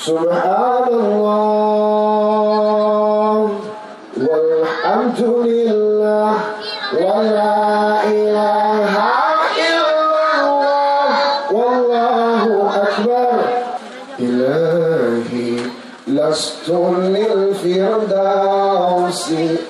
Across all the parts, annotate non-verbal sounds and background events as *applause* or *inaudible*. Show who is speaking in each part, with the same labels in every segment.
Speaker 1: Subhanallah Walhamdulillah Wa la ilaha illallah Wallahu akbar Ilahi Lastu lil firdausi a'lan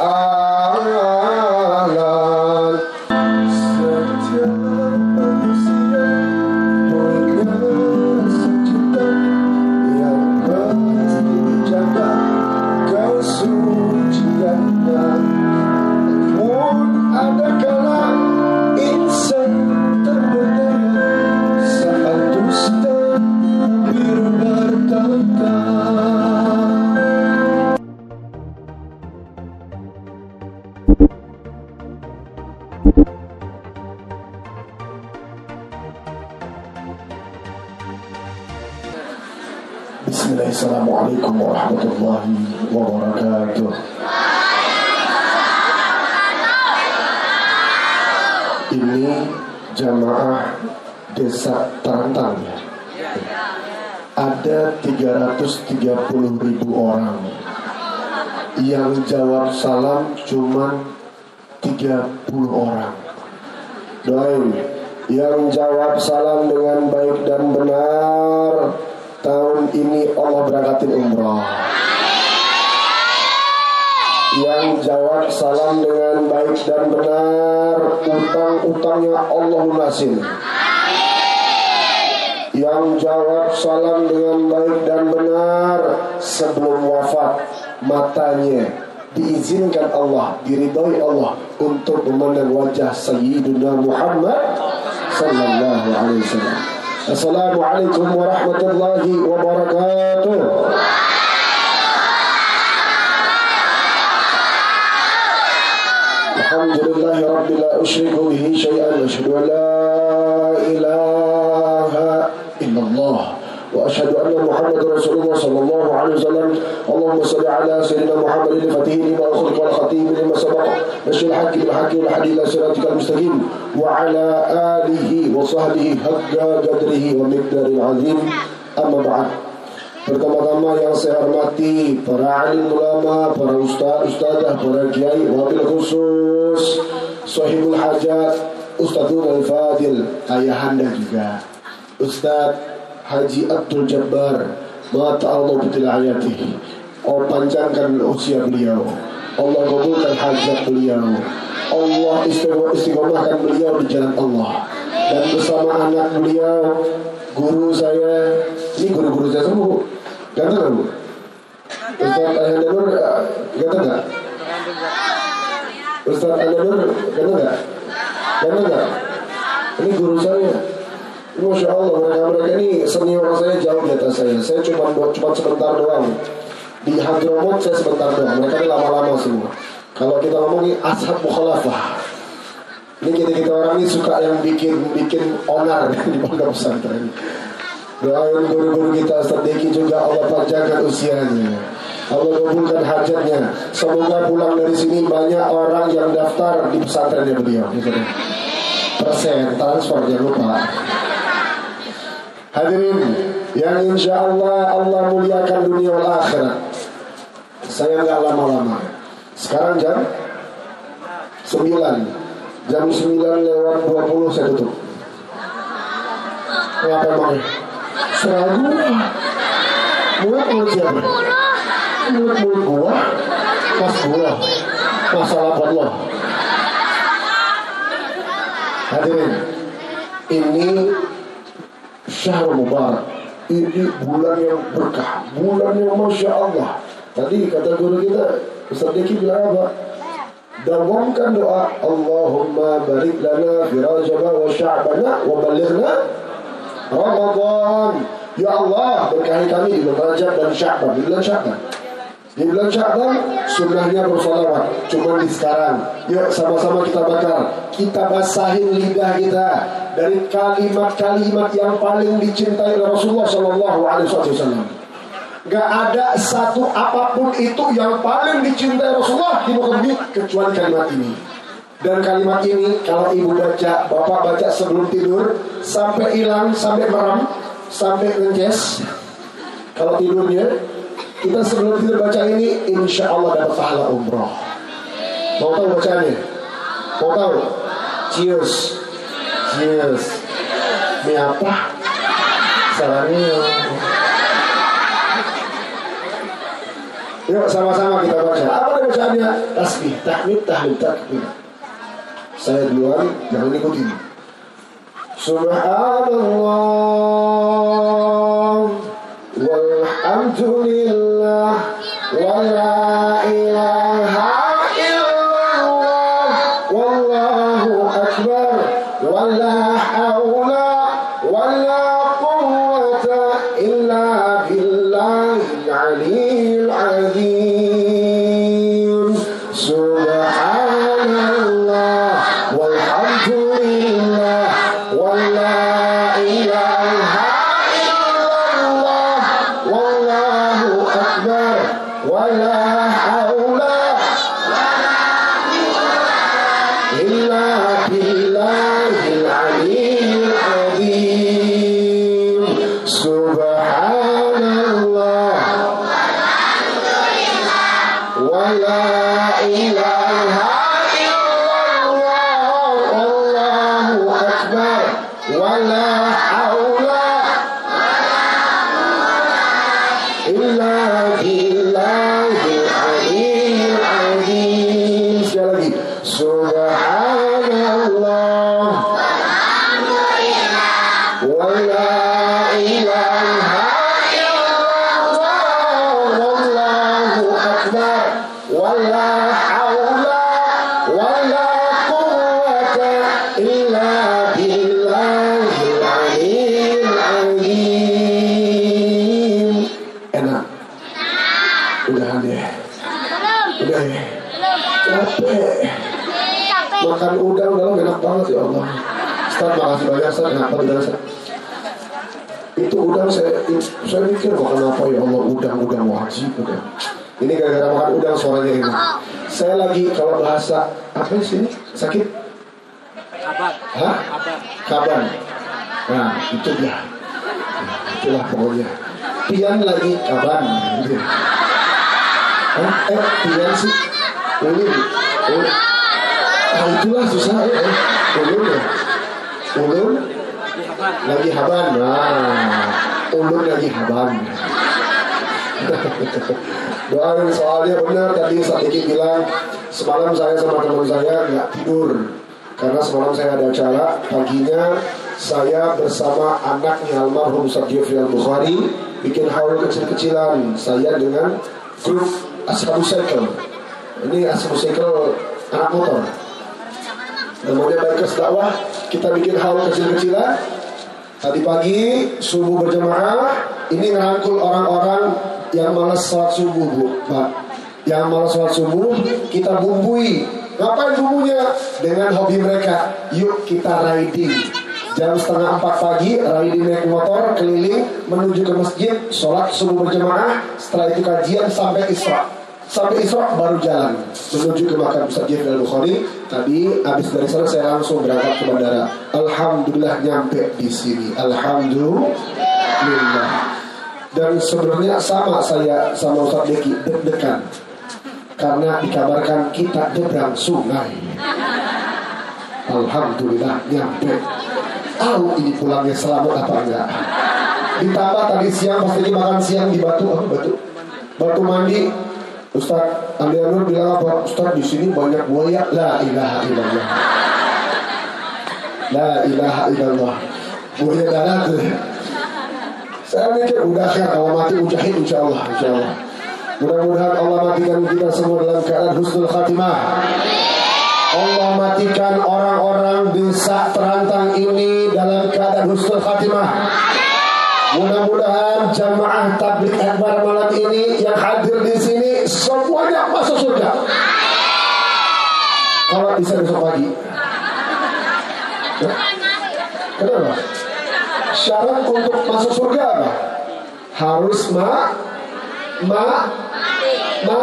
Speaker 1: Ada 330 ribu orang. Yang jawab salam cuman 30 orang. Doain yang jawab salam dengan baik dan benar Tahun ini Allah berangkatin umroh Yang jawab salam dengan baik dan benar Utang-utangnya Allah lunasin Yang jawab salam dengan baik dan benar Sebelum wafat matanya diizinkan Allah, diridhoi Allah untuk memandang wajah Sayyidina Muhammad sallallahu alaihi wasallam. Assalamualaikum warahmatullahi wabarakatuh. Alhamdulillah Rabbil asyhadu an la ilaha illallah وأشهد أن محمد رسول الله صلى الله عليه وسلم. اللهم صل على سيدنا محمد الفتح لما اخلق والختيم لما سبق. نشر الحق بالحق والحديد إلى صراطك المستقيم. وعلى آله وصحبه حق قدره ومقدار العظيم. أما بعد. Pertama-tama yang saya hormati para alim ulama, para ustaz, ustazah, para kiai, wabil khusus, sahibul hajat, Ustadzul al-fadil, ayahanda juga, Ustadz Haji Abdul Jabbar Mata Allah betul hayati Allah panjangkan usia beliau Allah kabulkan hajat beliau Allah istiqomahkan beliau di jalan Allah Dan bersama anak beliau Guru saya Ini guru-guru saya semua Ganteng gak Bu? Ustaz Ayanda Nur Ganteng gak? Ustaz Ayanda Nur Ganteng gak? Ganteng gak? Ini guru saya Masya Allah mereka-mereka ini senior saya jauh di atas saya. Saya cuma cuma sebentar doang. Di Hadromot saya sebentar doang. Mereka ini lama-lama semua. Kalau kita ngomong ini ashab mukhalafah. Ini kita-kita orang ini suka yang bikin bikin onar *laughs* di pondok pesantren. Doain guru-guru kita Ustaz Deki juga Allah panjangkan usianya. Allah kabulkan hajatnya. Semoga pulang dari sini banyak orang yang daftar di pesantrennya beliau. Persen transfer jangan lupa Hadirin yang insya Allah Allah muliakan dunia wal akhirat. Saya nggak lama-lama. Sekarang jam 9 Jam 9 lewat 20 saya tutup. Kenapa emangnya? Seragu Mulut mulut siapa? Mulut mulut gua Mas gua Masalah Allah Hadirin Ini Syahrul Mubarak. Ini bulan yang berkah. Bulan yang Masya Allah. Tadi kata guru kita Ustaz Diki bilang apa? Dawamkan doa Allahumma barik lana fi rajaba wa sya'bana Wa balighna Ramadan. Ya Allah berkahi kami di bulan Rajab dan Sya'ban. Di bulan di bulan Sya'ban sunnahnya bersolawat Cuma di sekarang Yuk sama-sama kita bakar Kita basahin lidah kita Dari kalimat-kalimat yang paling dicintai oleh Rasulullah Sallallahu Alaihi Wasallam Gak ada satu apa pun itu yang paling dicintai Rasulullah di muka bumi kecuali kalimat ini. Dan kalimat ini kalau ibu baca, bapak baca sebelum tidur sampai hilang, sampai merem, sampai ngejes. Kalau tidurnya, kita sebelum tidur baca ini, insya Allah dapat pahala umroh. Mau tahu bacanya? Mau tahu? Cheers. Cheers. Ini apa? Salamnya. Yuk sama-sama kita baca. Apa bacaannya? Tasbih, tahmid, tahlil, takbir. Saya duluan, jangan ikutin. Subhanallah walhamdulillah wa la ilaha أكبر ولا حول ولا قوة إلا بالله العلي العظيم enak udah deh udah ya capek makan udang dalam enak banget ya Allah Ustaz makasih banyak Ustaz enak banget Ustaz itu udang saya saya mikir makan apa ya Allah udang udang wajib udang ini gara-gara makan udang suaranya ini. Saya lagi kalau bahasa apa sih sakit?
Speaker 2: Kabar.
Speaker 1: Hah?
Speaker 2: Kabar.
Speaker 1: kaban nah itu dia. Itulah pokoknya. Pian lagi kaban gitu. Hah? eh pian sih? Ulin ulin nah itulah susah ya eh. ulun ya ulun
Speaker 2: Di kabar.
Speaker 1: lagi haban nah ulun lagi haban *laughs* doain soalnya benar tadi sedikit bilang semalam saya sama teman saya nggak tidur. Karena semalam saya ada acara paginya saya bersama anaknya almarhum Ustaz Jeffrey Al Bukhari bikin haul kecil-kecilan. Saya dengan grup Ashabu Cycle. Ini Ashabu Cycle anak motor. Namanya Bikers Dakwah kita bikin haul kecil-kecilan. Tadi pagi subuh berjamaah ini ngerangkul orang-orang yang malas sholat subuh bu, pak. Yang malas sholat subuh kita bumbui. Ngapain bumbunya? Dengan hobi mereka. Yuk kita riding. Jam setengah empat pagi riding naik motor keliling menuju ke masjid sholat subuh berjamaah. Setelah itu kajian sampai isra. Sampai Isra baru jalan menuju ke makam Ustaz Jeffrey Al-Bukhari. Tadi habis dari sana saya langsung berangkat ke bandara. Alhamdulillah nyampe di sini. Alhamdulillah. Dan sebenarnya sama saya sama Ustaz Deki deg-degan. Karena dikabarkan kita nyebrang sungai. Alhamdulillah nyampe. Tahu ini pulangnya selamat apa enggak? Ditambah tadi siang pas lagi makan siang di Batu apa Batu? Batu mandi Ustaz Andi Anwar bilang apa? Ustaz di sini banyak buaya. La ilaha illallah. La ilaha illallah. Buaya darat. Saya mikir udah kan kalau mati ujahid insya Allah, insya Allah. Mudah-mudahan Allah matikan kita semua dalam keadaan husnul khatimah. Allah matikan orang-orang desa terantang ini dalam keadaan husnul khatimah. Mudah-mudahan jamaah tablik akbar malam ini yang hadir di sini semuanya masuk surga. Kalau bisa besok pagi. Kenapa? Syarat untuk masuk surga? Harus ma ma ma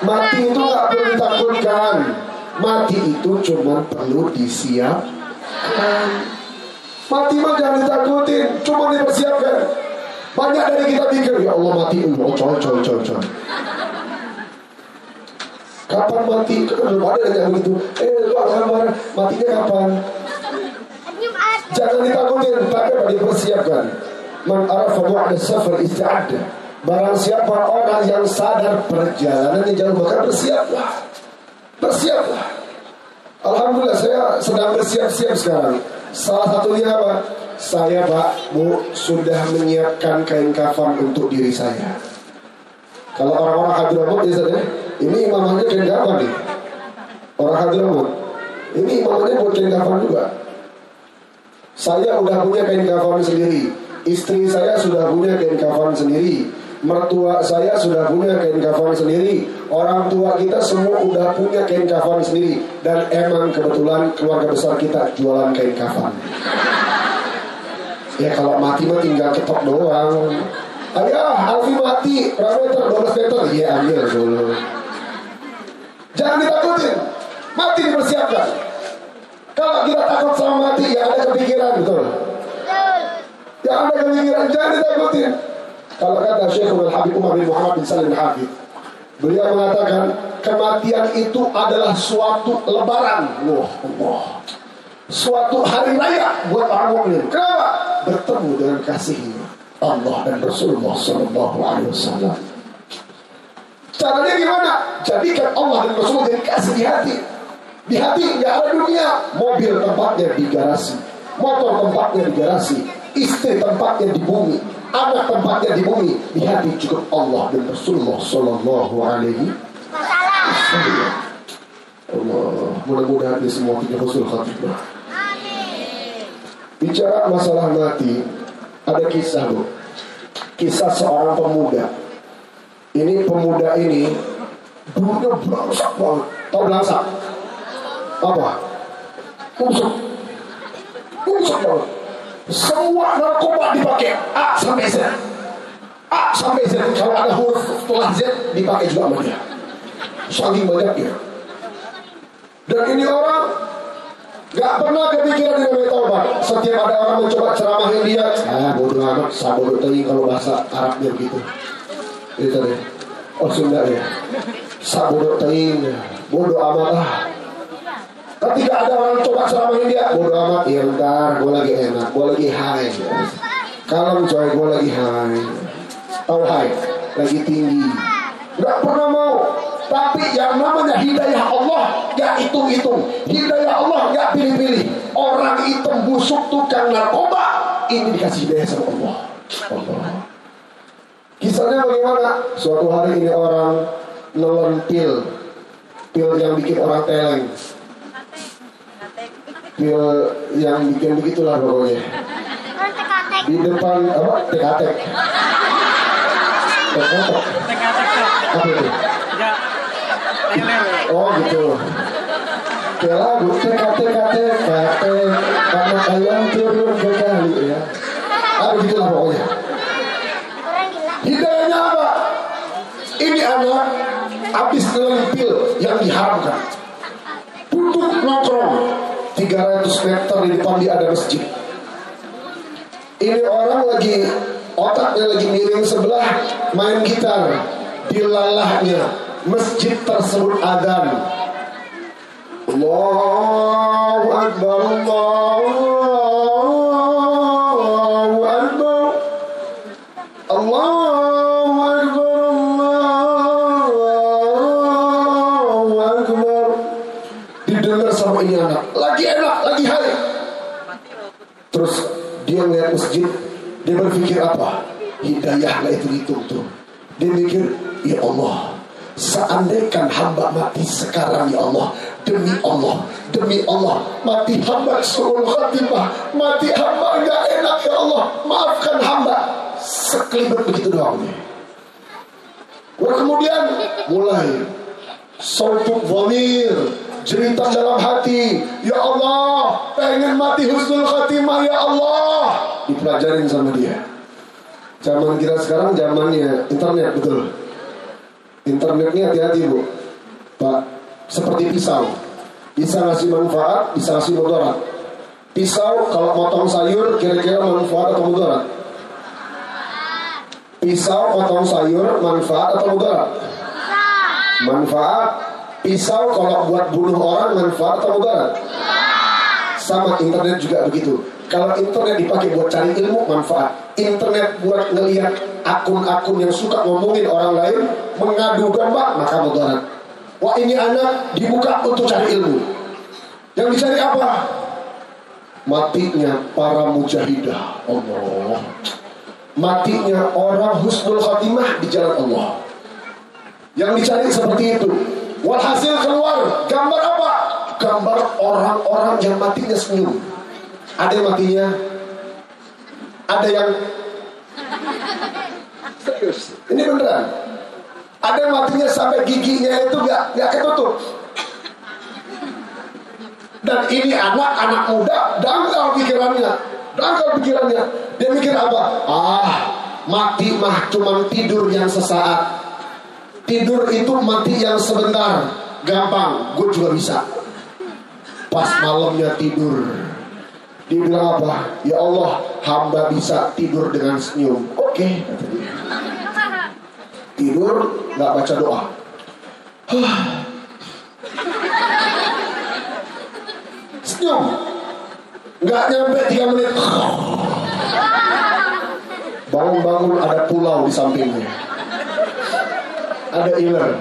Speaker 1: Mati itu nggak perlu ditakutkan. Mati itu cuma perlu disiapkan. Mati mah jangan ditakutin, cuma dipersiapkan. Banyak dari kita pikir, ya Allah mati, oh coy coy coy coy. Kapan mati? Belum ada yang begitu. Eh, lu marah matinya kapan? Jangan ditakutin, tapi dipersiapkan. Man arafa bu'da safar isti'adda. Barang siapa orang yang sadar perjalanan yang jauh maka bersiaplah. Bersiaplah. Alhamdulillah saya sedang bersiap-siap sekarang. Salah satunya apa? Saya Pak, Bu, sudah menyiapkan kain kafan untuk diri saya. Kalau orang-orang Hadramut ya ini imamnya kain kafan nih. Orang Hadramut. Ini imamnya buat kain kafan juga. Saya udah punya kain kafan sendiri. Istri saya sudah punya kain kafan sendiri mertua saya sudah punya kain kafan sendiri orang tua kita semua udah punya kain kafan sendiri dan emang kebetulan keluarga besar kita jualan kain kafan ya kalau mati mah tinggal ketok doang ayah Alfi mati berapa meter 12 meter iya ambil dulu jangan ditakutin mati dipersiapkan kalau kita takut sama mati ya ada kepikiran betul ya ada kepikiran jangan ditakutin kalau kata Syekhul Habib Umar bin Muhammad bin Salim Hafid, beliau mengatakan kematian itu adalah suatu lebaran. Wah, Allah. Suatu hari raya buat orang mukmin. Kenapa? Bertemu dengan kasihnya Allah dan Rasulullah Sallallahu Alaihi Wasallam. Caranya gimana? Jadikan Allah dan Rasulullah jadi kasih di hati. Di hati nggak ada dunia. Mobil tempatnya di garasi, motor tempatnya di garasi, istri tempatnya di bumi, anak tempatnya di bumi di hati cukup Allah dan Rasulullah Sallallahu Alaihi Wasallam. Allah, mudah-mudahan di semua punya Rasul khatimah. Bicara masalah mati, ada kisah bu. Kisah seorang pemuda. Ini pemuda ini dulunya belangsak banget. Tahu belangsak? Apa? Busuk. Busuk banget semua narkoba dipakai A sampai Z. A sampai Z. Kalau ada huruf setelah Z dipakai juga dia. Saking banyaknya. Dan ini orang Gak pernah kepikiran di namanya taubat Setiap ada orang mencoba ceramahin dia Ah bodoh amat, sabodoh kalau bahasa Arabnya begitu Itu deh Oh Sunda ya Sabodoh tadi Bodoh amat lah Ketika ada orang coba selamain dia, bodo amat, ya ntar gue lagi enak, gue lagi high. Kalau coy, gue lagi high. Tahu high, lagi tinggi. Gak pernah mau. Tapi yang namanya hidayah Allah gak hitung-hitung. Hidayah Allah gak pilih-pilih. Orang hitam busuk tukang narkoba ini dikasih hidayah sama Allah. Allah. Kisahnya bagaimana? Suatu hari ini orang nelen pil. Pil yang bikin orang teleng pil yang bikin begitulah pokoknya. Di depan apa? Tekatek. Tekatek. Apa itu? Oh gitu. Kayak lagu tekatek tekatek tekatek karena ayam turun ke kali ya. Ah begitulah pokoknya hidayahnya apa ini anak habis pil yang diharamkan duduk nongkrong 300 meter di depan dia ada masjid. Ini orang lagi otaknya lagi miring sebelah main gitar di lalahnya masjid tersebut adan. Allahu Akbar Allahu masjid, dia berpikir apa? Hidayah lah itu itu tuh. Dia mikir, ya Allah, seandainya hamba mati sekarang ya Allah, demi Allah, demi Allah, mati hamba suruh khatimah, mati hamba enggak enak ya Allah, maafkan hamba. Sekelibat begitu doang nih. kemudian mulai Sautuk Vomir cerita dalam hati Ya Allah pengen mati husnul khatimah Ya Allah dipelajarin sama dia zaman kita sekarang zamannya internet betul internetnya hati-hati bu Pak seperti pisau bisa ngasih manfaat bisa ngasih mudarat Pisau kalau motong sayur kira-kira manfaat atau mudarat? Pisau potong sayur manfaat atau mudarat? Manfaat. Pisau kalau buat bunuh orang manfaat atau mudarat? Sama internet juga begitu. Kalau internet dipakai buat cari ilmu manfaat. Internet buat ngelihat akun-akun yang suka ngomongin orang lain mengadu domba maka mudarat. Wah ini anak dibuka untuk cari ilmu. Yang dicari apa? matinya para mujahidah Allah matinya orang husnul khatimah di jalan Allah yang dicari seperti itu walhasil keluar gambar apa gambar orang-orang yang matinya senyum ada yang matinya ada yang serius ini beneran ada yang matinya sampai giginya itu gak, gak ketutup dan ini anak-anak muda dangkal pikirannya. Dangkal pikirannya. Dia mikir apa? Ah, mati mah cuma tidur yang sesaat. Tidur itu mati yang sebentar. Gampang, gue juga bisa. Pas malamnya tidur. Dia bilang apa? Ya Allah, hamba bisa tidur dengan senyum. Oke, Tidur, nggak baca doa. senyum nggak nyampe tiga menit bangun-bangun ada pulau di sampingnya ada iler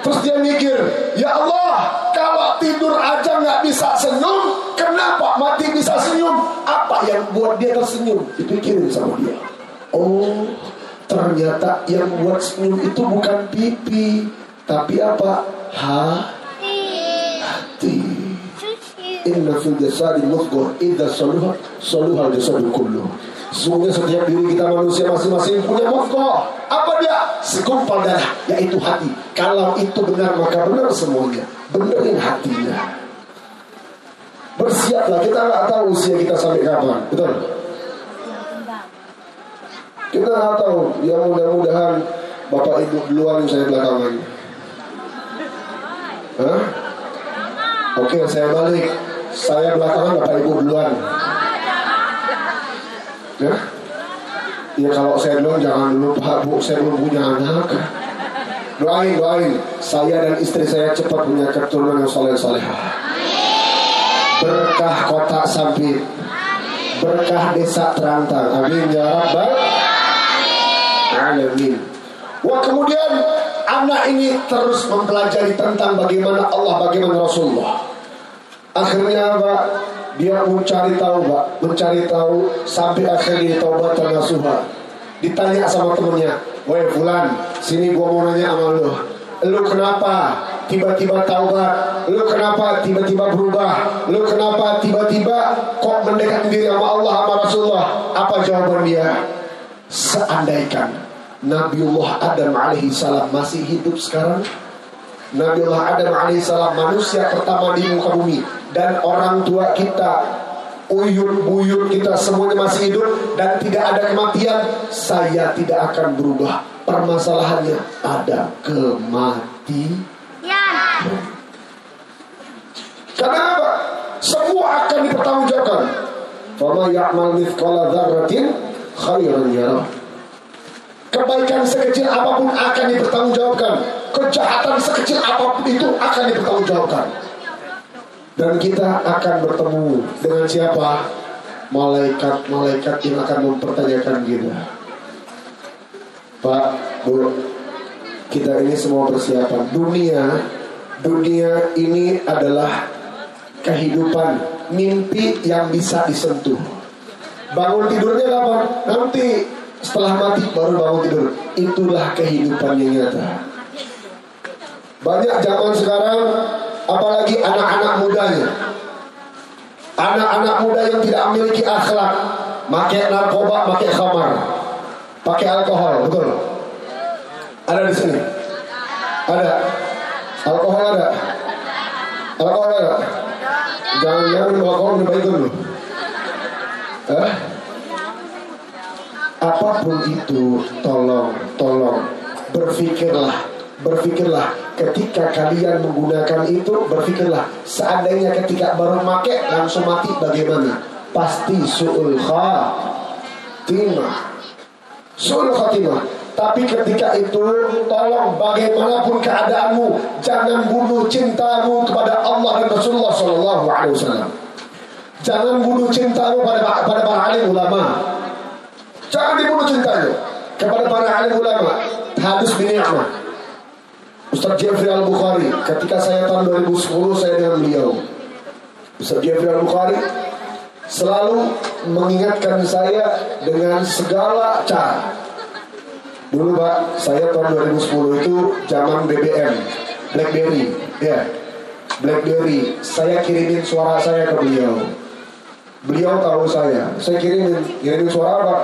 Speaker 1: terus dia mikir ya Allah kalau tidur aja nggak bisa senyum kenapa mati bisa senyum apa yang buat dia tersenyum dipikirin sama dia oh ternyata yang buat senyum itu bukan pipi tapi apa hati Inna fil jasadi mudghah idza saluha saluha jasadu kullu. Sesungguhnya setiap diri kita manusia masing-masing punya mudghah. Apa dia? Segumpal darah, yaitu hati. Kalau itu benar maka benar semuanya. Benerin hatinya. Bersiaplah, kita nggak tahu usia kita sampai kapan, betul? Kita nggak tahu. Ya mudah-mudahan Bapak Ibu duluan saya belakangan. Hah? Oke, saya balik. Saya belakangan Bapak Ibu duluan. Ya? Ya kalau saya duluan jangan dulu Pak Bu, saya belum punya anak. Doain, doain. Saya dan istri saya cepat punya keturunan yang soleh solehah. Berkah kota Sampit. Berkah desa Terantang. Amin ya Rabbal Alamin. Wah kemudian anak ini terus mempelajari tentang bagaimana Allah, bagaimana Rasulullah. Akhirnya apa? Dia mencari tahu Pak Mencari tahu Sampai akhirnya taubat nasuha Ditanya sama temennya Woi Fulan Sini gua mau nanya sama lu Lu kenapa tiba-tiba taubat? Lu kenapa tiba-tiba berubah? Lu kenapa tiba-tiba Kok mendekat diri sama Allah sama Rasulullah? Apa jawaban dia? Seandaikan Nabiullah Adam alaihi salam masih hidup sekarang Nabiullah Adam alaihissalam manusia pertama di muka bumi dan orang tua kita uyun buyut kita semuanya masih hidup dan tidak ada kematian saya tidak akan berubah permasalahannya ada kematian ya. karena apa semua akan dipertanggungjawabkan fama ya'mal mithqala dzarratin khairan yarah Kebaikan sekecil apa pun akan dipertanggungjawabkan. Kejahatan sekecil apa pun itu akan dipertanggungjawabkan. Dan kita akan bertemu dengan siapa? Malaikat-malaikat yang akan mempertanyakan kita. Pak, Bu, kita ini semua persiapan. Dunia, dunia ini adalah kehidupan, mimpi yang bisa disentuh. Bangun tidurnya kapan? Nanti setelah mati baru bangun tidur. Itulah kehidupan yang nyata. Banyak zaman sekarang, apalagi anak-anak mudanya. Anak-anak muda yang tidak memiliki akhlak, pakai narkoba, pakai khamar, pakai alkohol, betul? Ada di sini? Ada? Alkohol ada? Alkohol ada? Jangan-jangan alkohol minum itu dulu. Eh? apa pun itu tolong tolong berpikirlah Berpikirlah ketika kalian menggunakan itu Berpikirlah seandainya ketika baru pakai langsung mati bagaimana Pasti su'ul khatimah Su'ul khatimah tapi ketika itu tolong bagaimanapun keadaanmu jangan bunuh cintamu kepada Allah dan Rasulullah Shallallahu Alaihi Wasallam. Jangan bunuh cintamu pada pada para alim ulama. Jangan dibunuh cintanya kepada para alim ulama. Hadis bin Ni'mah. Ustaz Jeffrey Al-Bukhari ketika saya tahun 2010 saya dengan beliau. Ustaz Jeffrey Al-Bukhari selalu mengingatkan saya dengan segala cara Dulu Pak, saya tahun 2010 itu zaman BBM, BlackBerry, ya, BlackBerry. Saya kirimin suara saya ke beliau. Beliau tahu saya. Saya kirimin, kirimin suara apa?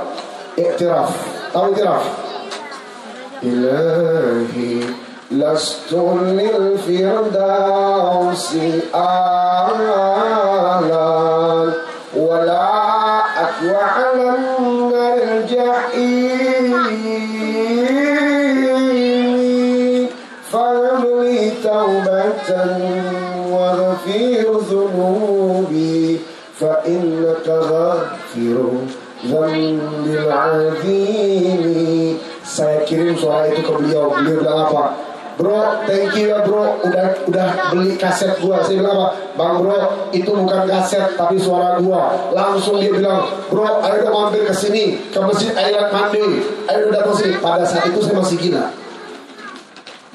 Speaker 1: Iktiraf. Tahu iktiraf? Ilahi لست للفردوس آلا ولا أكوى على النار الجحيم فاملي توبة واغفر ذنوبي فإنك غافر ذنب العظيم. سيكرم سؤالك بيوم لبلا Bro, thank you ya bro, udah udah beli kaset gua. Saya bilang apa? Bang bro, itu bukan kaset tapi suara gua. Langsung dia bilang, bro, ayo udah mampir ke sini, ke masjid Ayat Mandi, ayo udah sini. Pada saat itu saya masih gila.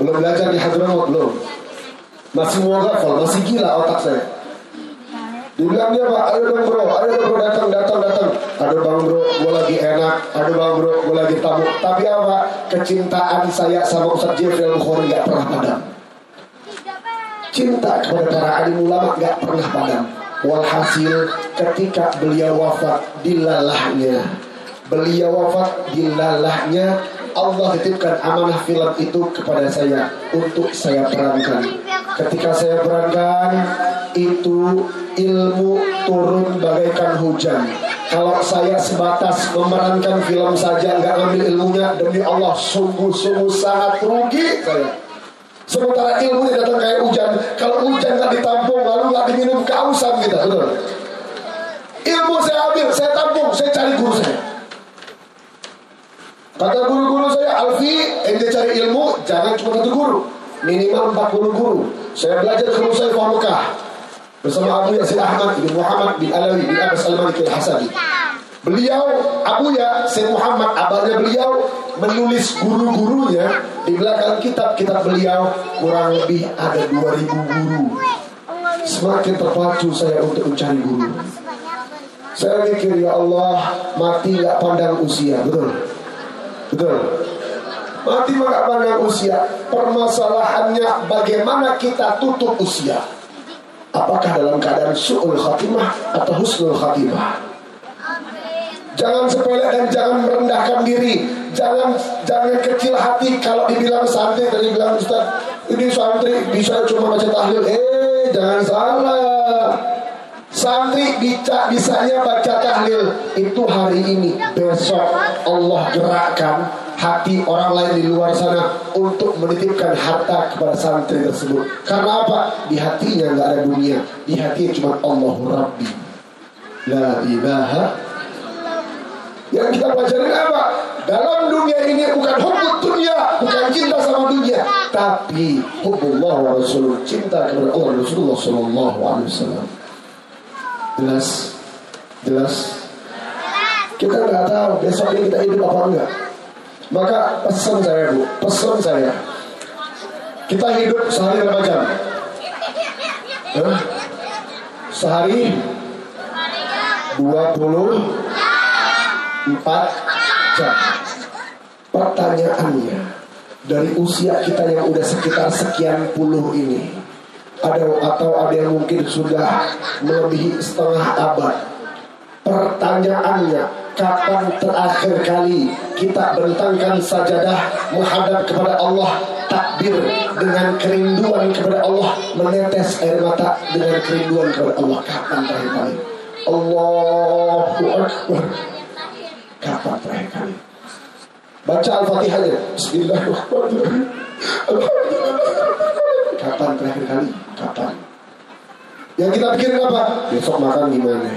Speaker 1: Belum belajar di Hadramaut belum. Masih mau gafal, masih gila otak saya. Dibilang dia pak, ayo dong bro, ayo dong bro datang, datang, datang. Aduh bang bro, gue lagi enak. Aduh bang bro, gue lagi tamu. Tapi apa? Kecintaan saya sama Ustaz Jeffrey Al-Bukhari gak pernah padam. Cinta kepada para alim ulama gak pernah padam. Walhasil ketika beliau wafat di lalahnya. Beliau wafat di lalahnya Allah titipkan amanah film itu kepada saya untuk saya perankan. Ketika saya perankan, itu ilmu turun bagaikan hujan. Kalau saya sebatas memerankan film saja nggak ngambil ilmunya demi Allah sungguh-sungguh sangat rugi saya. Sementara ilmu datang kayak hujan. Kalau hujan nggak ditampung lalu nggak diminum keausan kita, betul. Ilmu saya ambil, saya tampung, saya cari guru saya. Kata guru-guru saya, Alfi, ente cari ilmu, jangan cuma satu guru. Minimal 40 guru. Saya belajar ke Musa Mekah. Bersama Abu Yasir Ahmad bin Muhammad bin Alawi bin Abbas Al-Malik Al-Hasadi. Beliau, Abu Ya, Syed Muhammad, abangnya beliau menulis guru-gurunya di belakang kitab-kitab beliau kurang lebih ada 2000 guru. Semakin terpacu saya untuk mencari guru. Saya mikir ya Allah mati gak pandang usia, betul? Betul. Mati maka pandang usia. Permasalahannya bagaimana kita tutup usia. Apakah dalam keadaan su'ul khatimah atau husnul khatimah? Jangan sepele dan jangan merendahkan diri. Jangan jangan kecil hati kalau dibilang santri tadi bilang Ustaz, ini santri bisa cuma baca tahlil. Eh, jangan salah. Santri bisa bisanya baca tahlil itu hari ini besok Allah gerakkan hati orang lain di luar sana untuk menitipkan harta kepada santri tersebut. Karena apa? Di hatinya nggak ada dunia, di hatinya cuma Allah Rabbi. La ilaha yang kita pelajari apa? Dalam dunia ini bukan hukum dunia, bukan cinta sama dunia, tapi hubullah wa rasul, cinta kepada Allah Rasulullah Sallallahu Alaihi Wasallam. Jelas? Jelas? Kita nggak tahu besok ini kita hidup apa enggak. Maka pesan saya bu, pesan saya. Kita hidup sehari berapa jam? Eh? Sehari 24 jam. Pertanyaannya, dari usia kita yang udah sekitar sekian puluh ini, ada atau ada yang mungkin sudah melebihi setengah abad. Pertanyaannya, kapan terakhir kali kita bentangkan sajadah menghadap kepada Allah takbir dengan kerinduan kepada Allah menetes air mata dengan kerinduan kepada Allah kapan terakhir kali Allahu Akbar kapan terakhir kali baca al-fatihahnya Bismillahirrahmanirrahim Kapan terakhir kali? Kapan? Yang kita pikirin apa? Besok makan gimana?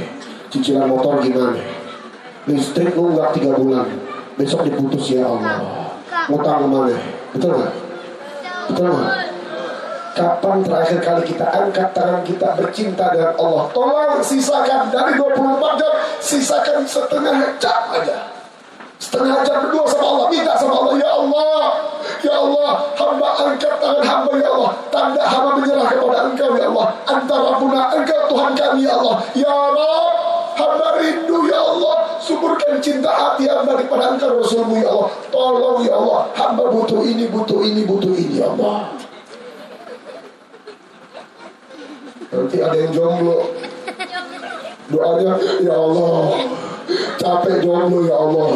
Speaker 1: Cicilan motor gimana? Listrik nunggak tiga bulan. Besok diputus ya Allah. Ngutang ke mana? Betul nggak? Betul nggak? Kapan terakhir kali kita angkat tangan kita bercinta dengan Allah? Tolong sisakan dari 24 jam, sisakan setengah jam aja. Setengah jam berdua sama Allah, minta sama Allah, ya Allah, ya Allah, hamba angkat tangan hamba ya Allah, tanda hamba menyerah kepada Engkau ya Allah, antara puna Engkau Tuhan kami ya Allah, ya Allah, hamba rindu ya Allah, hati hamba kepada Engkau Rasulmu ya Allah, tolong ya Allah, hamba butuh ini, butuh ini, butuh ini ya Allah. Nanti ada yang jomblo, doanya ya Allah, capek jomblo ya Allah.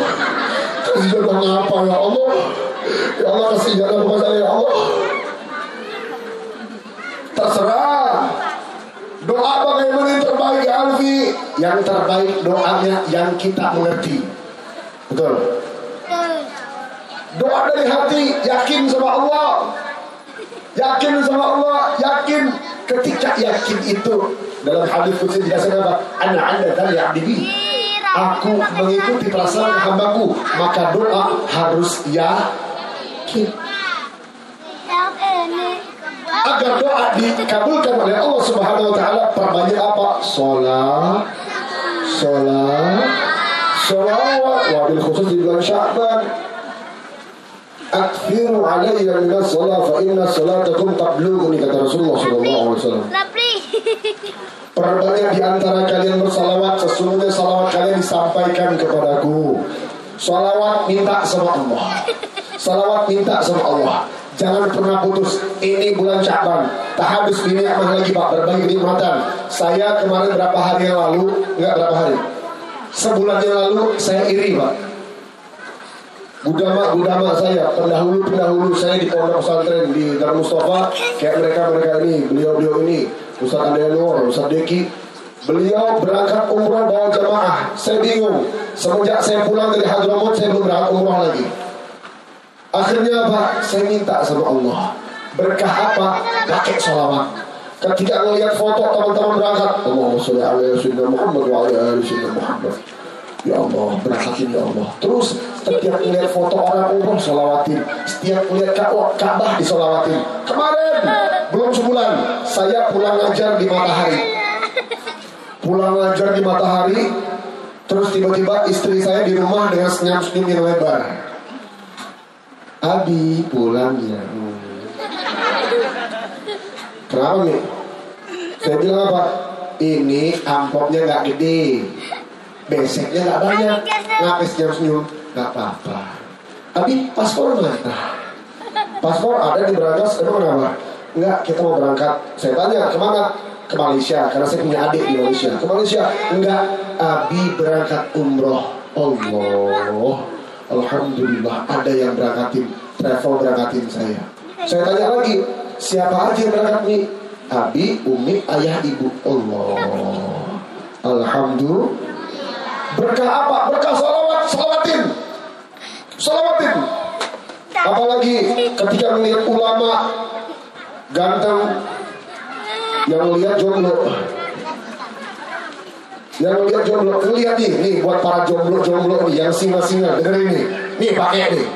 Speaker 1: Kasih jodoh apa ya Allah? Ya Allah kasih jodoh kepada saya ya Allah. Terserah. Doa bagaimana yang terbaik ya Alfi? Yang terbaik doanya yang kita mengerti betul. Doa dari hati yakin sama Allah. Yakin sama Allah yakin. Ketika yakin itu dalam hadis khusus dijelaskan apa anak anda dari abdi aku mengikuti perasaan hambaku maka doa harus yakin. Agar doa dikabulkan oleh Allah Subhanahu wa taala perbanyak apa? Salat, salat, salawat wabil khusus di bulan Sya'ban. Akfiru alayya min as-salat fa inna salatakum tablughuni kata Rasulullah sallallahu alaihi wasallam. Perbanyak di antara kalian bersalawat Sesungguhnya salawat kalian disampaikan kepadaku. Salawat minta sama Allah. Salawat minta sama Allah. Jangan pernah putus. Ini bulan Syaban Tak habis ini aman lagi Pak. Berbagi kenikmatan. Saya kemarin berapa hari yang lalu? Enggak berapa hari Sebulan yang lalu saya iri Pak. Gudama-gudama saya Pendahulu-pendahulu saya di pondok pesantren Di Darul Mustafa. Kayak mereka-mereka ini Beliau-beliau ini. Ustaz Andelor, Ustaz Deki. Beliau berangkat umrah bawa jamaah. Saya bingung. Semenjak saya pulang dari Hadramut Saya belum berangkat umrah lagi. Akhirnya apa? Saya minta sama Allah. Berkah apa? Pakai sholawat Ketika ngelihat foto teman-teman berangkat Allahumma sholli ala sayyidina Muhammad wa ali sayyidina Muhammad. Ya Allah, berangkatin ya Allah. Terus setiap melihat foto orang umroh Sholawatin Setiap melihat Ka'bah disolawatin Kemarin belum sebulan saya pulang ngajar di matahari. Pulang ngajar di matahari terus tiba-tiba istri saya di rumah dengan senyum-senyum yang lebar. Abi pulang ya kenapa nih saya bilang apa? Ini amplopnya nggak gede. Beseknya nggak banyak. ngapis senyum-senyum nggak apa-apa. Abi paspor mana? Paspor ada di Bragas. Emang kenapa? Enggak, kita mau berangkat. Saya tanya, ke mana? Ke Malaysia, karena saya punya adik di Malaysia. Ke Malaysia? Enggak, Abi berangkat umroh. Allah, Alhamdulillah ada yang berangkatin, travel berangkatin saya. Saya tanya lagi, siapa aja yang berangkat nih? Abi, Umi, ayah, ibu. Allah, Alhamdulillah. Berkah apa? Berkah salawat, salawatin. Salawatin. Apalagi ketika melihat ulama ganteng yang lihat jomblo yang lihat jomblo lihat nih nih buat para jomblo jomblo yang singa-singa dengerin nih nih pakai nih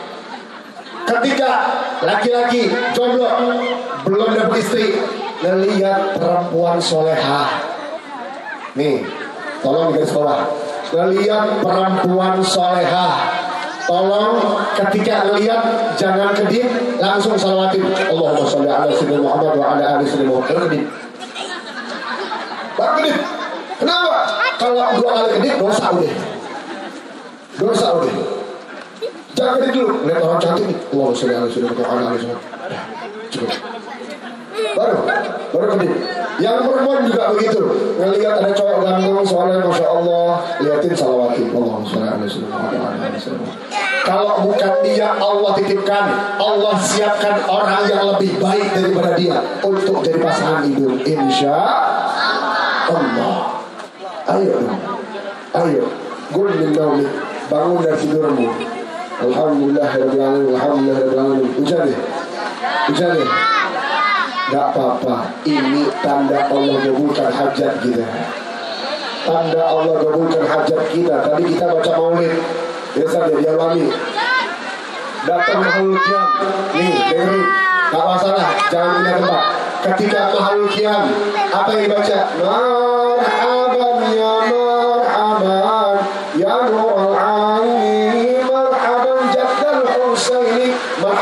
Speaker 1: ketika laki-laki jomblo belum dapat istri ngelihat perempuan soleha nih tolong di sekolah ngelihat perempuan soleha Tolong ketika lihat jangan kedip langsung salawatin Allahumma sholli ala sayyidina Muhammad wa ala ali sayyidina Muhammad. Kedip. Baru kedip. Kenapa? Kalau dua kali kedip dosa udah. Dosa udah. Jangan kedip dulu. Lihat orang cantik. Allahumma sholli ala sayyidina Muhammad wa ala. Cukup. Baru, baru kedip. Yang perempuan juga begitu. Ngelihat ada cowok ganteng, soalnya masya Allah, liatin salawatin. Allahumma sholli. Kalau bukan dia Allah titipkan Allah siapkan orang yang lebih baik daripada dia Untuk jadi pasangan hidup Insya Allah Ayo Ayo naumi Bangun dari tidurmu Alhamdulillah Alhamdulillah Hujan deh Bisa nih? Gak apa-apa. Ini tanda Allah kabulkan hajat kita. Tanda Allah kabulkan hajat kita. Tadi kita baca maulid. Biasa dia dialami. Datang makhluk kiam. Nih, dengerin. Gak masalah. Jangan pindah tempat. Ketika makhluk kiam. Apa yang dibaca? Marhaban ya marhaban. Ya nur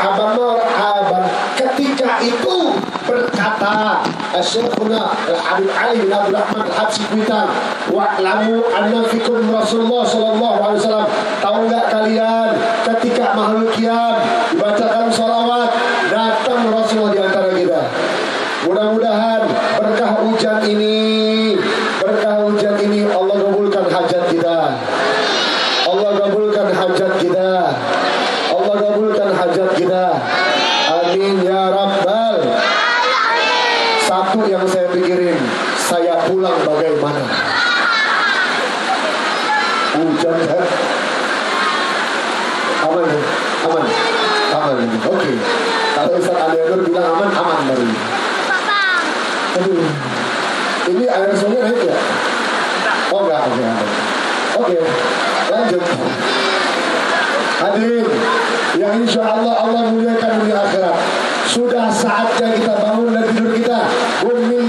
Speaker 1: Marhaban marhaban. Ketika itu berkata Syekhuna Ali bin Abdul Rahman Al-Habsi Kuitan anna fikum Rasulullah Sallallahu Alaihi Wasallam Tahu nggak kalian ketika makhluk kiam Dibacakan salawat Datang Rasulullah di antara kita Mudah-mudahan berkah hujan ini Berkah hujan ini Allah kabulkan hajat kita Allah kabulkan hajat kita Allah kabulkan hajat kita Amin ya Rabbal Satu yang saya pikirin Saya pulang bagaimana Hujan kan Aman ya? Aman Aman ini Oke Kalau Ustaz Alianur bilang aman Aman baru ini Aduh Ini air sungai naik ya? Oh enggak Oke aman. Oke Lanjut Hadirin yang insya Allah Allah muliakan dunia akhirat. Sudah saatnya kita bangun dari tidur kita. Bumi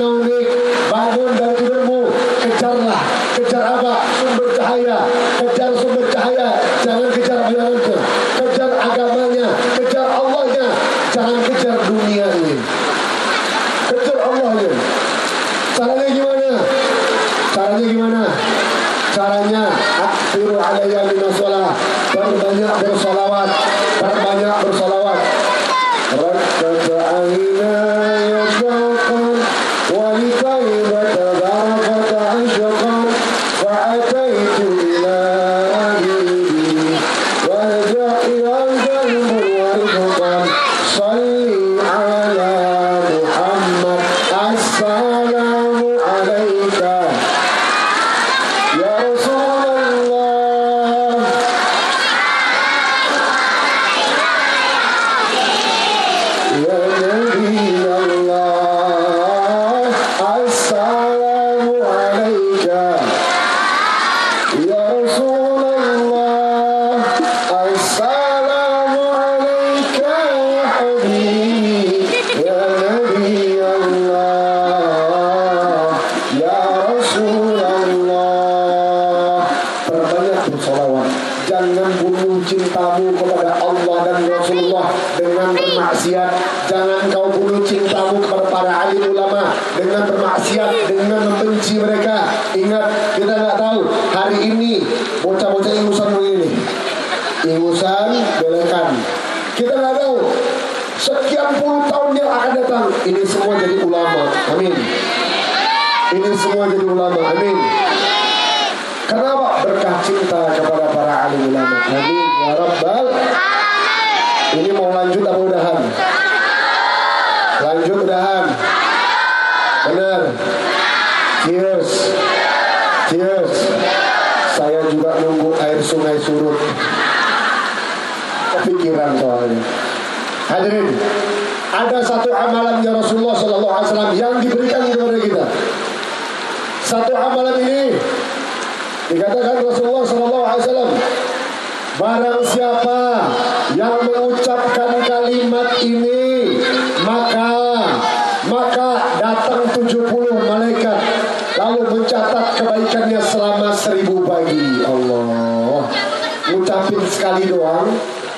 Speaker 1: Ngucapin sekali doang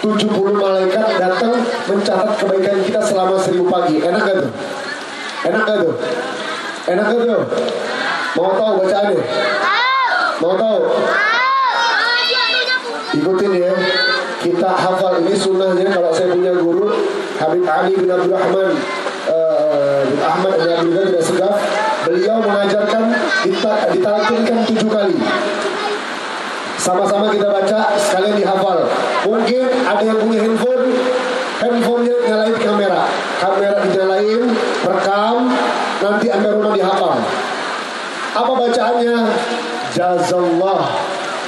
Speaker 1: 70 malaikat datang mencatat kebaikan kita selama seribu pagi Enak gak tuh? Enak gak tuh? Enak gak tuh? Mau tahu bacaannya? Mau tahu? Ikutin ya. Kita hafal ini sunnahnya kalau saya punya guru Habib Ali bin Abdul Rahman uh, bin Ahmad bin Abdul tidak segaf. Beliau mengajarkan kita ditalkinkan tujuh kali. Sama-sama kita baca sekalian dihafal. Mungkin ada yang punya handphone, handphonenya nyalain kamera, kamera dinyalain, rekam, nanti ambil rumah dihafal. Apa bacaannya? Jazallah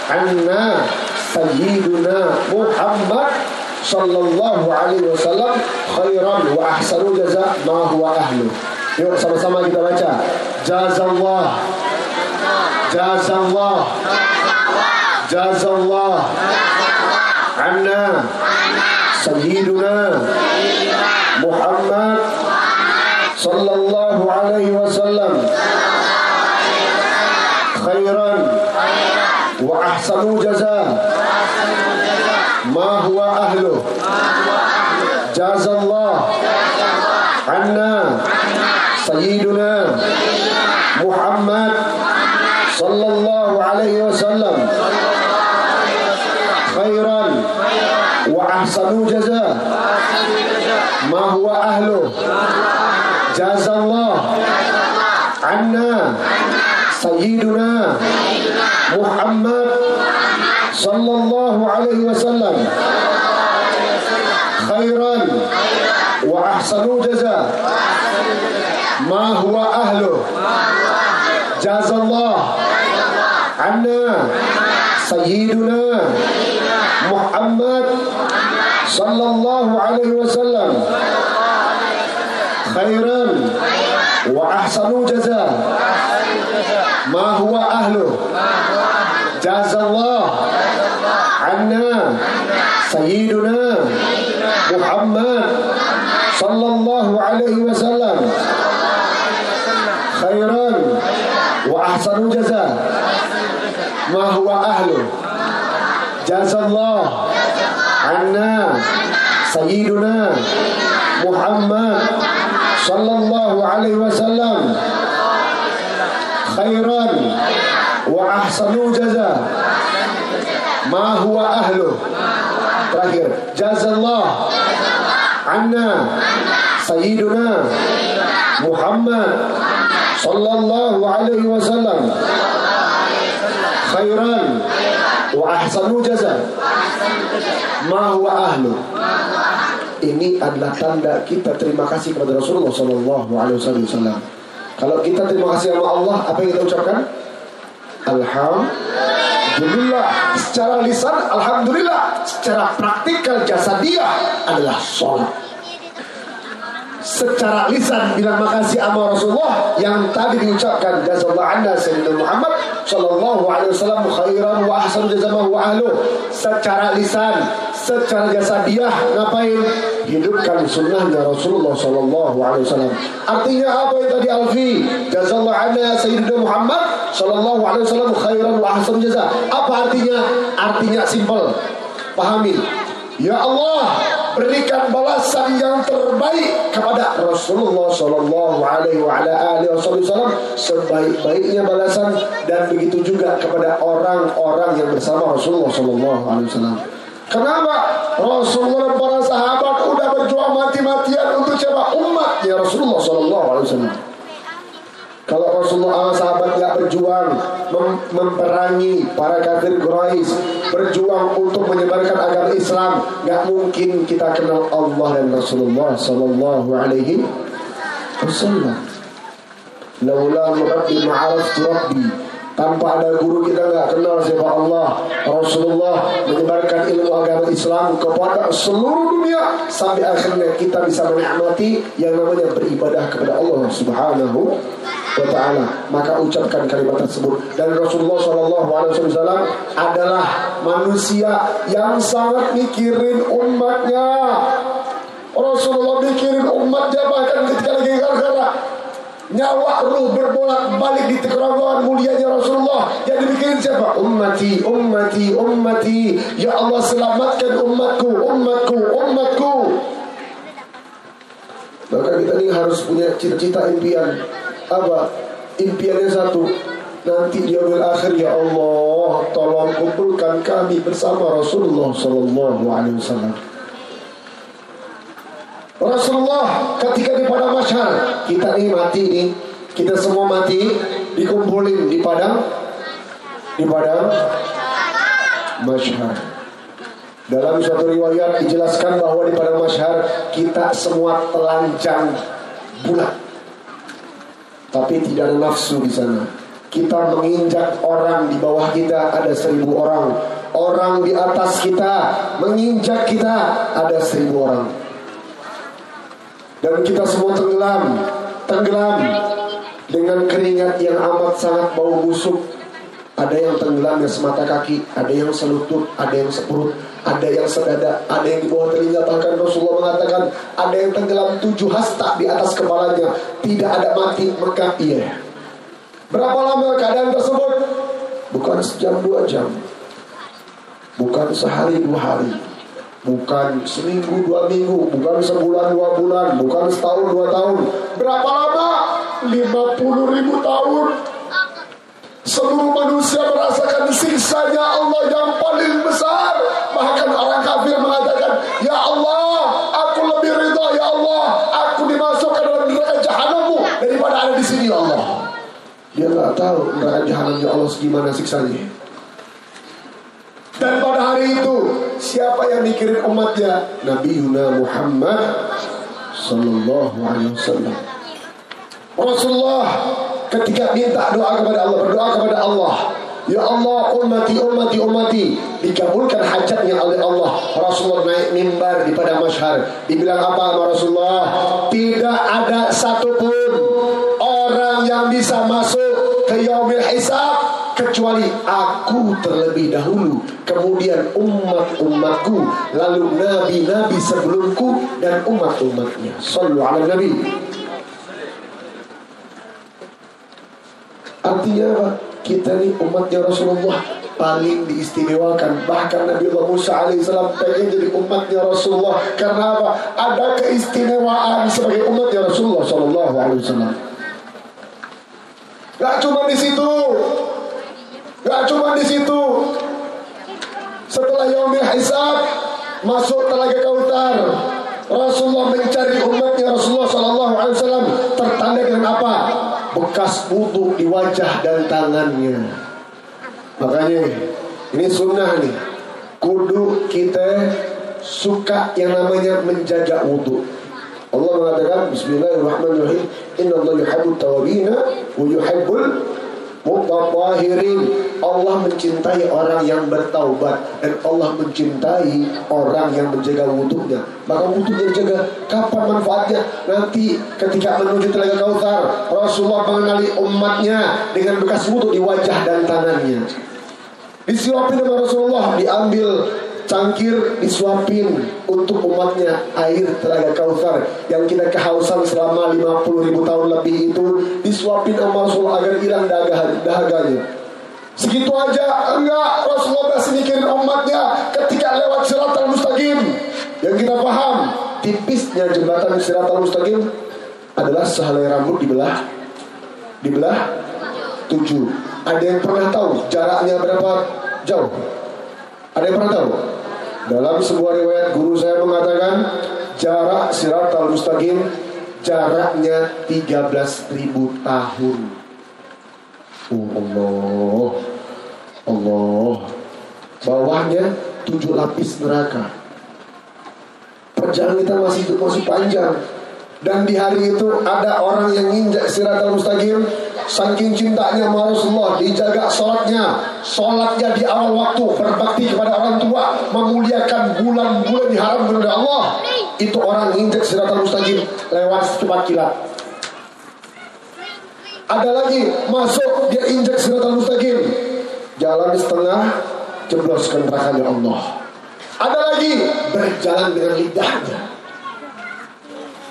Speaker 1: anna Sayyiduna Muhammad sallallahu alaihi wasallam khairan wa ahsanu jaza ma huwa ahlu. Yuk sama-sama kita baca. Jazallah. Jazallah. Jazallah. جاز الله. عنا. سيدنا. محمد. صلى الله عليه وسلم. خيرا وأحسن جزاء. ما هو أهله؟ جاز الله. عنا. سيدنا. محمد. صلى الله عليه وسلم. ahsanu jaza. Ma huwa ahlu. Jazallah. Anna. Sayyiduna. Muhammad. Sallallahu alaihi wasallam. Khairan. Wa ahsanu jaza. Ma huwa ahlu. Jazallah. Anna. Sayyiduna. Muhammad sallallahu alaihi wasallam. Khairan wa ahsanu jaza. Ma huwa ahlu. Jazallah. Anna. Sayyiduna Muhammad sallallahu alaihi wasallam. Khairan wa ahsanu jaza. Ma huwa ahlu. جاز الله عنا سيدنا محمد صلى الله عليه وسلم خيرا وأحسن جزاء ما هو أهله terakhir jazallah anna sayyiduna Muhammad sallallahu alaihi wasallam khairan wa ahsanu jaza. Ma huwa ahlu. Ini adalah tanda kita terima kasih kepada Rasulullah wasallam. Kalau kita terima kasih sama Allah apa yang kita ucapkan? Alhamdulillah. Secara lisan Alhamdulillah. Secara praktikal jasadiah adalah sholat Secara lisan bilang makasih sama Rasulullah Yang tadi diucapkan Jazallah anda Sayyidina Muhammad Sallallahu alaihi wasallam Khairan wa ahsan jazamah wa ahlu Secara lisan Secara jasadiah Ngapain? Hidupkan sunnahnya Rasulullah Sallallahu alaihi wasallam Artinya apa yang tadi Alfi Jazallah anda Sayyidina Muhammad Sallallahu alaihi wasallam khairan wa ahsan jaza. Apa artinya? Artinya simpel. Pahami. Ya Allah, berikan balasan yang terbaik kepada Rasulullah Sallallahu Alaihi Wasallam sebaik-baiknya balasan dan begitu juga kepada orang-orang yang bersama Rasulullah Sallallahu Alaihi Wasallam. Kenapa Rasulullah dan para sahabat udah berjuang mati-matian untuk siapa umatnya Rasulullah Sallallahu Alaihi Wasallam. Kalau Rasulullah sahabat tidak berjuang mem memperangi para kafir Quraisy, berjuang untuk menyebarkan agama Islam, nggak mungkin kita kenal Allah dan Rasulullah Sallallahu Alaihi Wasallam. Laula Rabbi ma'araftu Rabbi tanpa ada guru kita nggak kenal siapa Allah Rasulullah menyebarkan ilmu agama Islam kepada seluruh dunia sampai akhirnya kita bisa menikmati yang namanya beribadah kepada Allah Subhanahu wa taala. Maka ucapkan kalimat tersebut. Dan Rasulullah Shallallahu alaihi wasallam adalah manusia yang sangat mikirin umatnya. Rasulullah mikirin umatnya bahkan ketika lagi gara-gara nyawa ruh berbolak balik di kerongkongan mulianya Rasulullah. Yang dibikin siapa? Ummati, ummati, ummati. Ya Allah selamatkan umatku, umatku, umatku. Maka kita ini harus punya cita-cita impian. Apa? Impiannya satu. Nanti di akhir akhir ya Allah tolong kumpulkan kami bersama Rasulullah Sallallahu Alaihi Wasallam Rasulullah ketika di padang masyar kita ini mati nih kita semua mati dikumpulin di padang di padang masyar dalam suatu riwayat dijelaskan bahwa di padang masyar kita semua telanjang bulat tapi tidak ada nafsu di sana. Kita menginjak orang di bawah kita ada seribu orang. orang di atas kita menginjak kita ada seribu orang dan kita semua tenggelam tenggelam dengan keringat yang amat sangat bau busuk ada yang tenggelam yang semata kaki, ada yang selutut, ada yang seperut, ada yang sedada, ada yang di bawah telinga. Bahkan Rasulullah mengatakan ada yang tenggelam tujuh hasta di atas kepalanya, tidak ada mati maka iya. Berapa lama keadaan tersebut? Bukan sejam dua jam, bukan sehari dua hari, bukan seminggu dua minggu, bukan sebulan dua bulan, bukan setahun dua tahun. Berapa lama? Lima puluh ribu tahun Seluruh manusia merasakan siksanya Allah yang paling besar. Bahkan orang kafir mengatakan, Ya Allah, aku lebih ridha, Ya Allah, aku dimasukkan dalam neraka jahanammu daripada ada di sini, Ya Allah. Dia nggak tahu neraka jahanam Ya Allah gimana siksanya. Dan pada hari itu, siapa yang mikirin umatnya? Nabi Yuna Muhammad Sallallahu Alaihi Wasallam. Rasulullah ketika minta doa kepada Allah, berdoa kepada Allah. Ya Allah, ummati, ummati, ummati. Dikabulkan hajatnya oleh Allah. Rasulullah naik mimbar di pada masyhar. Dibilang apa sama Rasulullah? Tidak ada satupun orang yang bisa masuk ke yaumil hisab kecuali aku terlebih dahulu kemudian umat-umatku lalu nabi-nabi sebelumku dan umat-umatnya sallu ala nabi Artinya apa? Kita ini umatnya Rasulullah paling diistimewakan. Bahkan Nabi Allah Musa alaihissalam pengen jadi umatnya Rasulullah. Karena apa? Ada keistimewaan sebagai umatnya Rasulullah Sallallahu Alaihi Wasallam. Gak cuma di situ, gak cuma di situ. Setelah Yaumil Hisab masuk telaga Kautar, Rasulullah mencari umatnya Rasulullah Sallallahu Alaihi Wasallam tertanda dengan apa? bekas wudhu di wajah dan tangannya. Makanya ini sunnah nih. Kudu kita suka yang namanya menjaga wudhu. Allah mengatakan Bismillahirrahmanirrahim Inna Allah yuhibbul tawabina Wa mutatahirin Allah mencintai orang yang bertaubat dan Allah mencintai orang yang menjaga wudhunya. Maka wudhunya jaga. Kapan manfaatnya? Nanti ketika menuju telaga Kautsar, Rasulullah mengenali umatnya dengan bekas wudhu di wajah dan tangannya. Disuapin sama Rasulullah, diambil cangkir disuapin untuk umatnya air telaga Kautsar yang kita kehausan selama 50 ribu tahun lebih itu disuapin sama Rasulullah agar hilang dahaganya Segitu aja enggak Rasulullah masih mikirin umatnya ketika lewat siratal mustaqim. Yang kita paham tipisnya jembatan siratal mustaqim adalah sehelai rambut dibelah dibelah tujuh. Ada yang pernah tahu jaraknya berapa jauh? Ada yang pernah tahu? Dalam sebuah riwayat guru saya mengatakan jarak siratal mustaqim jaraknya 13.000 tahun. Oh Allah Allah Bawahnya tujuh lapis neraka Perjalanan kita masih masih panjang Dan di hari itu ada orang yang injak siratal mustaqim Saking cintanya sama Rasulullah Dijaga sholatnya Sholatnya di awal waktu Berbakti kepada orang tua Memuliakan bulan-bulan diharam kepada Allah Itu orang injak siratal mustaqim Lewat cepat kilat ada lagi masuk dia injek siratal mustaqim. Jalan setengah jebloskan nerakanya Allah. Ada lagi berjalan dengan lidahnya.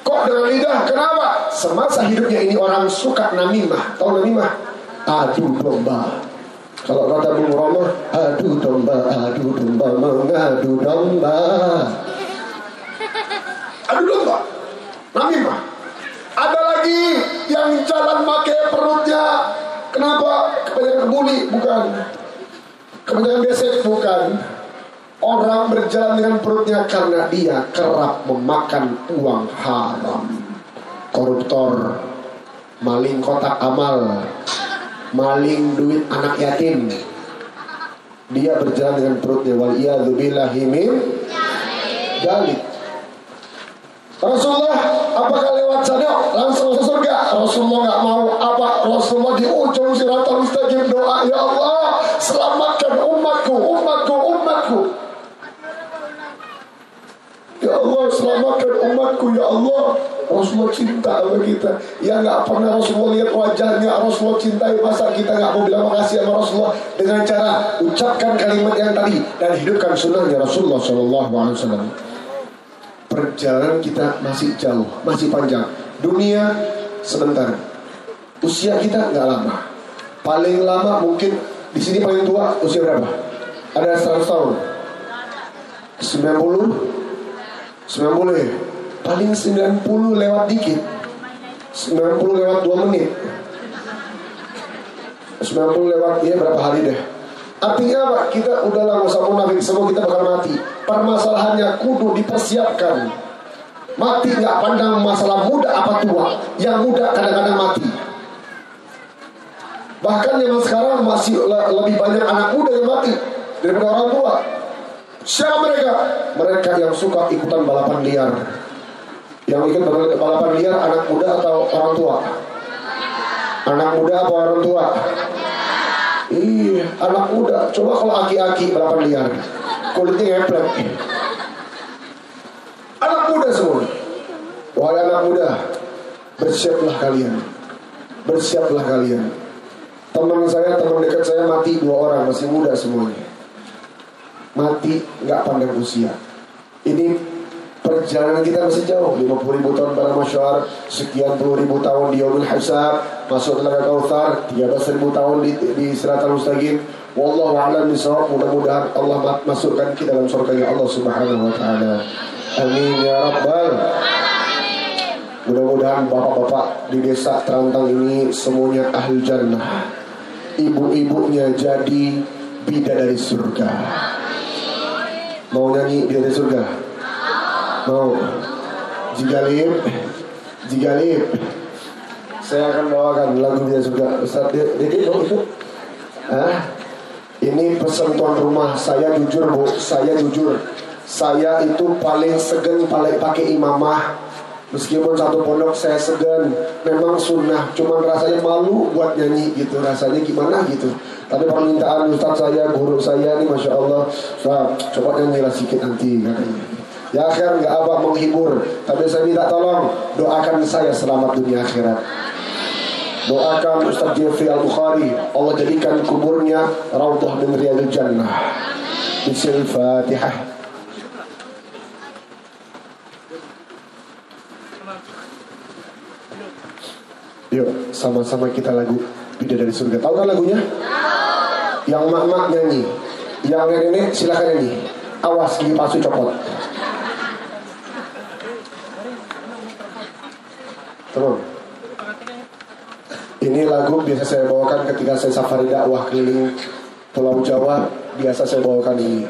Speaker 1: Kok dengan lidah? Kenapa? Semasa hidupnya ini orang suka namimah. Tahu namimah? Adu domba. Kalau kata Bung Roma, adu domba, adu domba, mengadu domba. Adu domba. Namimah. Ada lagi yang jalan pakai perutnya. Kenapa? Kebanyakan kebuli? Bukan. Kebanyakan besek? Bukan. Orang berjalan dengan perutnya karena dia kerap memakan uang haram. Koruptor, maling kotak amal, maling duit anak yatim. Dia berjalan dengan perutnya wal billahi min dalik. Rasulullah apakah lewat sana langsung ke surga? Rasulullah nggak mau apa? Rasulullah di ujung siratal mustaqim doa ya Allah selamatkan umatku, umatku, umatku. Ya Allah, selamatkan umatku, ya Allah. Rasulullah cinta sama kita. Ya nggak pernah Rasulullah lihat wajahnya, Rasulullah cintai. Masa kita nggak mau bilang makasih sama Rasulullah dengan cara ucapkan kalimat yang tadi dan hidupkan sunnahnya Rasulullah Shallallahu Alaihi Wasallam. Perjalanan kita masih jauh, masih panjang. Dunia sebentar. Usia kita nggak lama. Paling lama mungkin di sini paling tua usia berapa? Ada 100 tahun. 90 90 ya? Paling 90 lewat dikit. 90 lewat 2 menit. 90 lewat ya berapa hari deh. Artinya apa? Kita udahlah gak usah munafik Semua kita bakal mati. Permasalahannya kudu dipersiapkan. Mati nggak pandang masalah muda apa tua Yang muda kadang-kadang mati. Bahkan zaman sekarang masih lebih banyak anak muda yang mati Daripada orang tua Siapa mereka? Mereka yang suka ikutan balapan liar Yang ikut balapan liar anak muda atau orang tua? Anak muda atau orang tua? Iya, anak muda. Coba kalau aki-aki balapan liar, kulitnya ngeplek. Anak muda semua. Wahai anak muda, bersiaplah kalian. Bersiaplah kalian. Teman saya, teman dekat saya mati dua orang, masih muda semuanya. Mati nggak pandang usia. Ini perjalanan kita masih jauh. 50 ribu tahun pada masyarakat sekian puluh ribu tahun di Yomil Hisab masuk telaga Kautsar 13 ribu tahun di, di Siratal Mustaqim. Wallahu a'lam bishawab. Mudah-mudahan Allah masukkan kita dalam surga Allah Subhanahu wa taala. Amin ya rabbal mudah-mudahan bapak-bapak di desa Terantang ini semuanya ahli jannah. Ibu-ibunya jadi bidadari surga mau nyanyi bidadari surga? Mau. Jigalib Jigalib Saya akan bawakan lagu dia juga Ustaz Dede mau ikut Hah? Ini pesan tuan rumah. Saya jujur bu. Saya jujur. Saya itu paling segen paling pakai imamah Meskipun satu pondok saya segan Memang sunnah. Cuman rasanya malu buat nyanyi gitu Rasanya gimana gitu. Tapi permintaan Ustaz saya, guru saya ini Masya Allah Ustaz, coba nyanyilah sedikit nanti Ya akhir nggak apa menghibur. Tapi saya minta tolong Doakan saya selamat dunia akhirat. Doakan Ustaz Jeffrey Al-Bukhari Allah jadikan kuburnya Raudhah min Riyadul Jannah. Bisil Yuk sama-sama kita lagu Bida dari surga Tahu kan lagunya? Yang mak-mak nyanyi Yang ini silakan nyanyi Awas gigi palsu copot Terus. Ini lagu biasa saya bawakan ketika saya safari dakwah keliling Pulau Jawa. Biasa saya bawakan ini.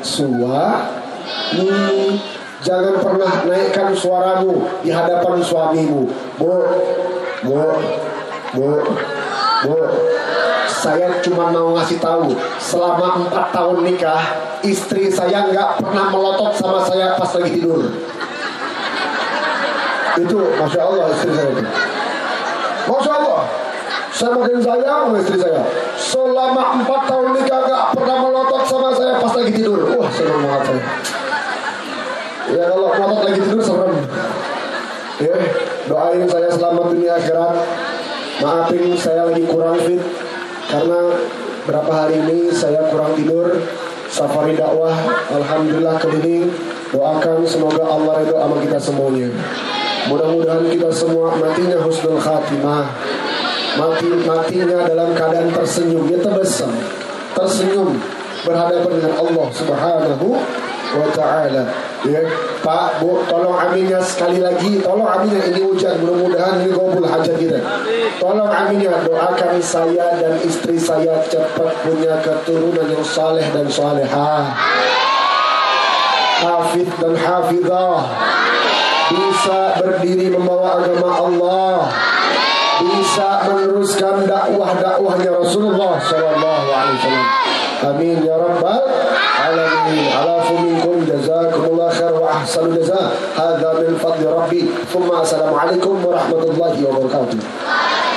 Speaker 1: Kepada suami jangan pernah naikkan suaramu di hadapan suamimu. Bu bu bu bu saya cuma mau ngasih tahu selama empat tahun nikah istri saya nggak pernah melotot sama saya pas lagi tidur. Itu masya Allah istri saya itu. Masya Allah saya makin sayang sama istri saya. Selama empat tahun nikah nggak pernah melotot sama saya pas lagi tidur. Wah senang banget saya. Ya kalau melotot lagi tidur serem. Ya doain saya selamat dunia akhirat. Maafin saya lagi kurang fit karena berapa hari ini saya kurang tidur. Safari dakwah alhamdulillah keliling. Doakan semoga Allah ridho sama kita semuanya. Mudah-mudahan kita semua matinya husnul khatimah mati matinya dalam keadaan tersenyum dia terbesar tersenyum berhadapan dengan Allah Subhanahu wa taala. Ya Pak Bu tolong aminnya sekali lagi. Tolong aminnya ini hujan mudah-mudahan ini gobul hajat kita. Tolong aminnya doakan saya dan istri saya cepat punya keturunan yang saleh dan salehah hafid dan hafidah bisa berdiri membawa agama Allah bisa meneruskan dakwah-dakwahnya Rasulullah sallallahu alaihi wasallam. Amin ya rabbal alamin. Alafu minkum jazakumullah khair wa ahsanu jazaa. Hadza min fadli rabbi. Thumma assalamu alaikum warahmatullahi wabarakatuh